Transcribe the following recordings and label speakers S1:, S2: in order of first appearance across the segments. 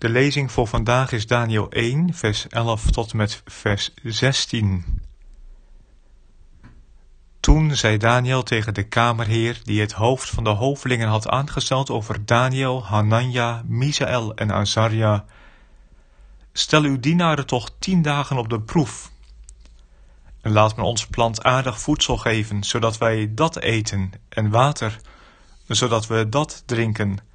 S1: De lezing voor vandaag is Daniel 1, vers 11 tot en met vers 16. Toen zei Daniel tegen de kamerheer, die het hoofd van de hovelingen had aangesteld over Daniel, Hanania, Misaël en Azaria: Stel uw dienaren toch tien dagen op de proef. En laat men ons plantaardig voedsel geven, zodat wij dat eten, en water, zodat we dat drinken.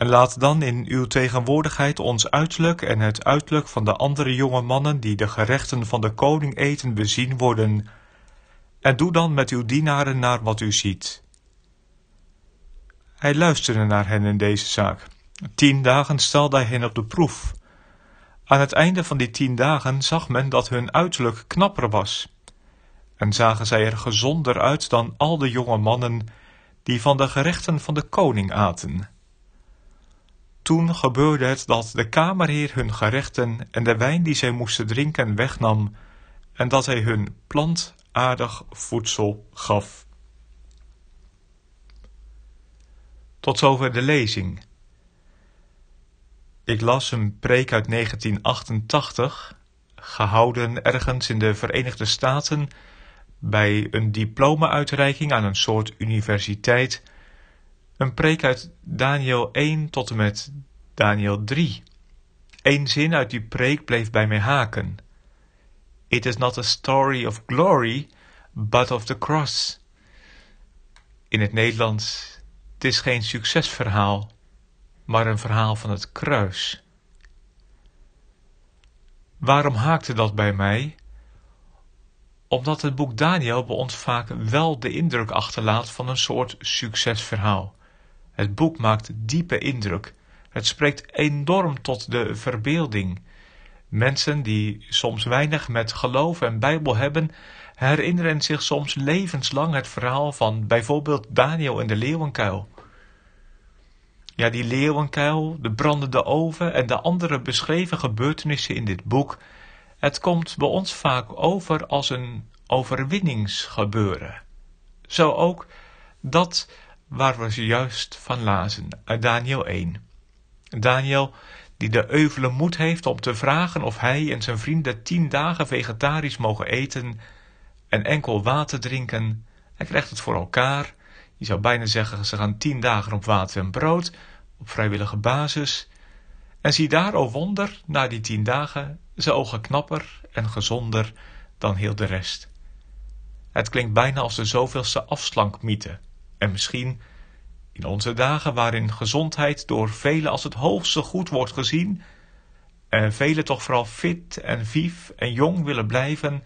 S1: En laat dan in uw tegenwoordigheid ons uiterlijk en het uiterlijk van de andere jonge mannen die de gerechten van de koning eten bezien worden. En doe dan met uw dienaren naar wat u ziet. Hij luisterde naar hen in deze zaak. Tien dagen stelde hij hen op de proef. Aan het einde van die tien dagen zag men dat hun uiterlijk knapper was. En zagen zij er gezonder uit dan al de jonge mannen die van de gerechten van de koning aten. Toen gebeurde het dat de kamerheer hun gerechten en de wijn die zij moesten drinken wegnam en dat hij hun plantaardig voedsel gaf. Tot zover de lezing. Ik las een preek uit 1988, gehouden ergens in de Verenigde Staten bij een diploma-uitreiking aan een soort universiteit een preek uit Daniel 1 tot en met Daniel 3. Eén zin uit die preek bleef bij mij haken. It is not a story of glory, but of the cross. In het Nederlands, het is geen succesverhaal, maar een verhaal van het kruis. Waarom haakte dat bij mij? Omdat het boek Daniel bij ons vaak wel de indruk achterlaat van een soort succesverhaal. Het boek maakt diepe indruk. Het spreekt enorm tot de verbeelding. Mensen die soms weinig met geloof en Bijbel hebben, herinneren zich soms levenslang het verhaal van bijvoorbeeld Daniel in de leeuwenkuil. Ja, die leeuwenkuil, de brandende oven en de andere beschreven gebeurtenissen in dit boek, het komt bij ons vaak over als een overwinningsgebeuren. Zo ook dat waar we zojuist van lazen uit Daniel 1. Daniel die de euvele moed heeft om te vragen of hij en zijn vrienden tien dagen vegetarisch mogen eten en enkel water drinken. Hij krijgt het voor elkaar. Je zou bijna zeggen, ze gaan tien dagen op water en brood, op vrijwillige basis. En zie daar, o wonder, na die tien dagen, zijn ogen knapper en gezonder dan heel de rest. Het klinkt bijna als de zoveelste afslankmythe. En misschien in onze dagen waarin gezondheid door velen als het hoogste goed wordt gezien, en velen toch vooral fit en vief en jong willen blijven,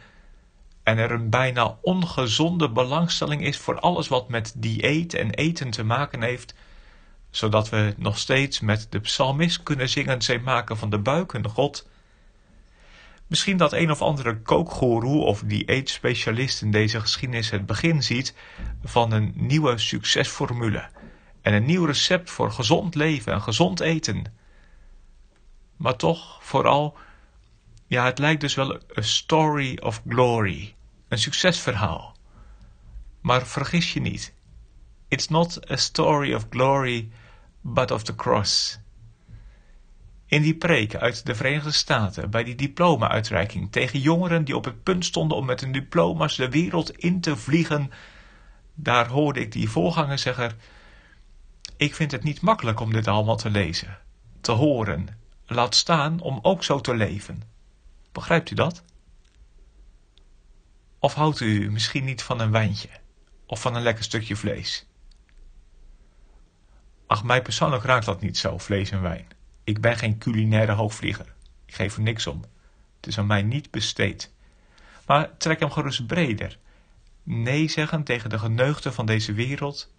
S1: en er een bijna ongezonde belangstelling is voor alles wat met dieet en eten te maken heeft, zodat we nog steeds met de psalmist kunnen zingen, zij maken van de buik God. Misschien dat een of andere kookgoeroe of dieetspecialist in deze geschiedenis het begin ziet van een nieuwe succesformule en een nieuw recept voor gezond leven en gezond eten. Maar toch vooral, ja, het lijkt dus wel een story of glory, een succesverhaal. Maar vergis je niet, it's not a story of glory, but of the cross. In die preek uit de Verenigde Staten, bij die diploma-uitreiking tegen jongeren die op het punt stonden om met hun diploma's de wereld in te vliegen, daar hoorde ik die voorgangerzegger ik vind het niet makkelijk om dit allemaal te lezen, te horen, laat staan om ook zo te leven. Begrijpt u dat? Of houdt u misschien niet van een wijntje of van een lekker stukje vlees? Ach, mij persoonlijk raakt dat niet zo, vlees en wijn. Ik ben geen culinaire hoogvlieger. Ik geef er niks om. Het is aan mij niet besteed. Maar trek hem gerust breder. Nee zeggen tegen de geneugten van deze wereld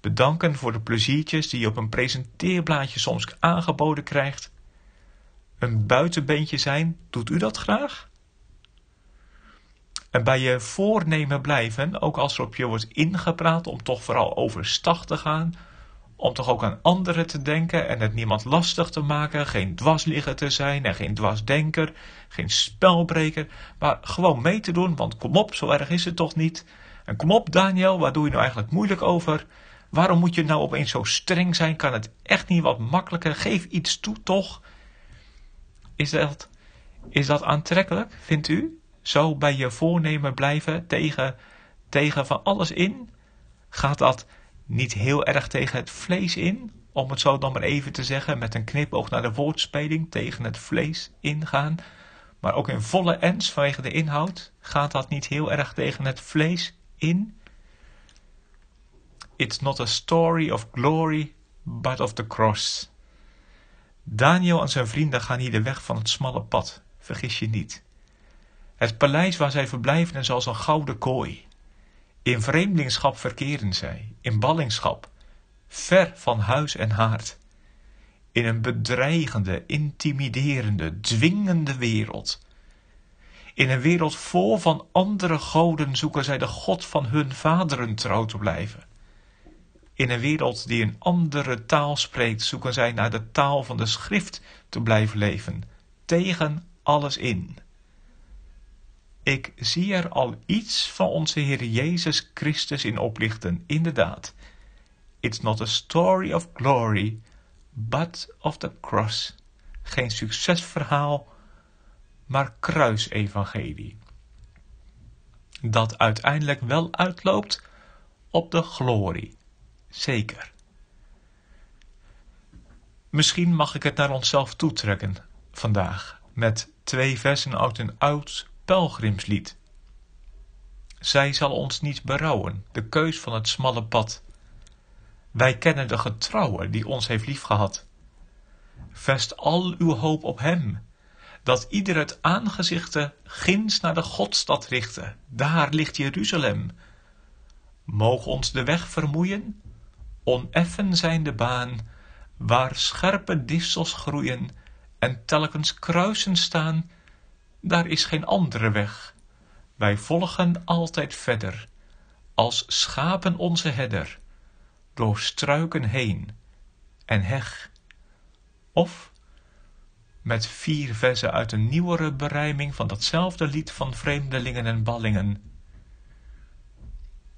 S1: bedanken voor de pleziertjes die je op een presenteerblaadje soms aangeboden krijgt. Een buitenbeentje zijn, doet u dat graag? En bij je voornemen blijven, ook als er op je wordt ingepraat om toch vooral overstag te gaan, om toch ook aan anderen te denken en het niemand lastig te maken, geen dwarsligger te zijn en geen dwarsdenker, geen spelbreker, maar gewoon mee te doen, want kom op, zo erg is het toch niet. En kom op Daniel, waar doe je nou eigenlijk moeilijk over? Waarom moet je nou opeens zo streng zijn? Kan het echt niet wat makkelijker? Geef iets toe toch? Is dat, is dat aantrekkelijk, vindt u? Zo bij je voornemen blijven tegen, tegen van alles in? Gaat dat niet heel erg tegen het vlees in? Om het zo dan maar even te zeggen, met een knipoog naar de woordspeling, tegen het vlees ingaan. Maar ook in volle ens vanwege de inhoud, gaat dat niet heel erg tegen het vlees in? It's not a story of glory, but of the cross. Daniel en zijn vrienden gaan hier de weg van het smalle pad, vergis je niet. Het paleis waar zij verblijven is als een gouden kooi. In vreemdelingschap verkeren zij, in ballingschap, ver van huis en haard. In een bedreigende, intimiderende, dwingende wereld. In een wereld vol van andere goden zoeken zij de God van hun vaderen trouw te blijven. In een wereld die een andere taal spreekt, zoeken zij naar de taal van de schrift te blijven leven, tegen alles in. Ik zie er al iets van onze Heer Jezus Christus in oplichten, inderdaad. It's not a story of glory, but of the cross. Geen succesverhaal, maar kruisevangelie. Dat uiteindelijk wel uitloopt op de glorie. Zeker. Misschien mag ik het naar onszelf toetrekken vandaag met twee versen uit een oud pelgrimslied. Zij zal ons niet berouwen, de keus van het smalle pad. Wij kennen de getrouwe die ons heeft liefgehad. Vest al uw hoop op hem, dat ieder het aangezichte ginds naar de Godstad richte. Daar ligt Jeruzalem. Moog ons de weg vermoeien, oneffen zijn de baan, waar scherpe distels groeien en telkens kruisen staan, daar is geen andere weg. Wij volgen altijd verder, als schapen onze herder, door struiken heen en heg. Of met vier verzen uit een nieuwere berijming van datzelfde lied van vreemdelingen en ballingen.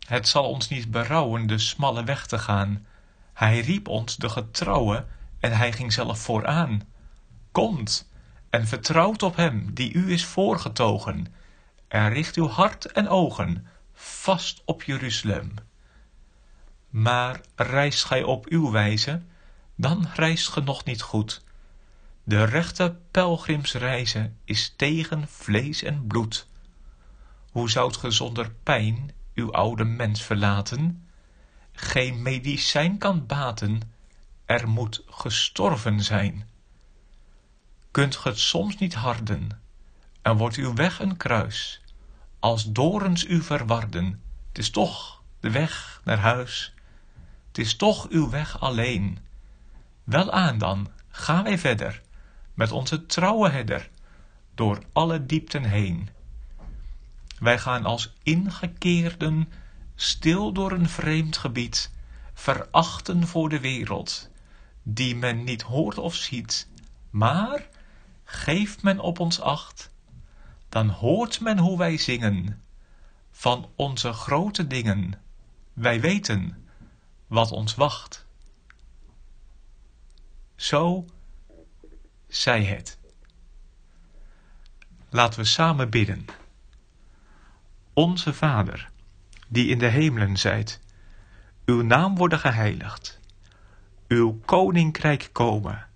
S1: Het zal ons niet berouwen de smalle weg te gaan. Hij riep ons de getrouwe en hij ging zelf vooraan. Komt, en vertrouwt op hem die u is voorgetogen en richt uw hart en ogen vast op Jeruzalem. Maar reist gij op uw wijze, dan reist ge nog niet goed. De rechte pelgrimsreize is tegen vlees en bloed. Hoe zoudt ge zonder pijn uw oude mens verlaten? Geen medicijn kan baten, er moet gestorven zijn kunt het soms niet harden en wordt uw weg een kruis als dorens u verwarden. T is toch de weg naar huis. T is toch uw weg alleen. Welaan dan gaan wij verder met onze trouwe herder door alle diepten heen. Wij gaan als ingekeerden stil door een vreemd gebied verachten voor de wereld die men niet hoort of ziet maar geeft men op ons acht, dan hoort men hoe wij zingen van onze grote dingen. Wij weten wat ons wacht. Zo zij het. Laten we samen bidden. Onze Vader, die in de hemelen zijt, uw naam worden geheiligd, uw koninkrijk komen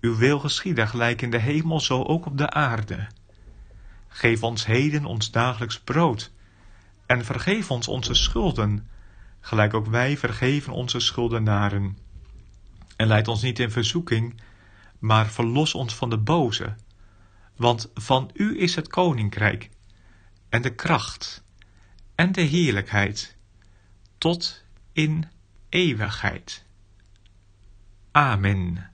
S1: uw wil geschieden, gelijk in de hemel, zo ook op de aarde. Geef ons heden ons dagelijks brood. En vergeef ons onze schulden, gelijk ook wij vergeven onze schuldenaren. En leid ons niet in verzoeking, maar verlos ons van de boze. Want van u is het koninkrijk, en de kracht, en de heerlijkheid, tot in eeuwigheid. Amen.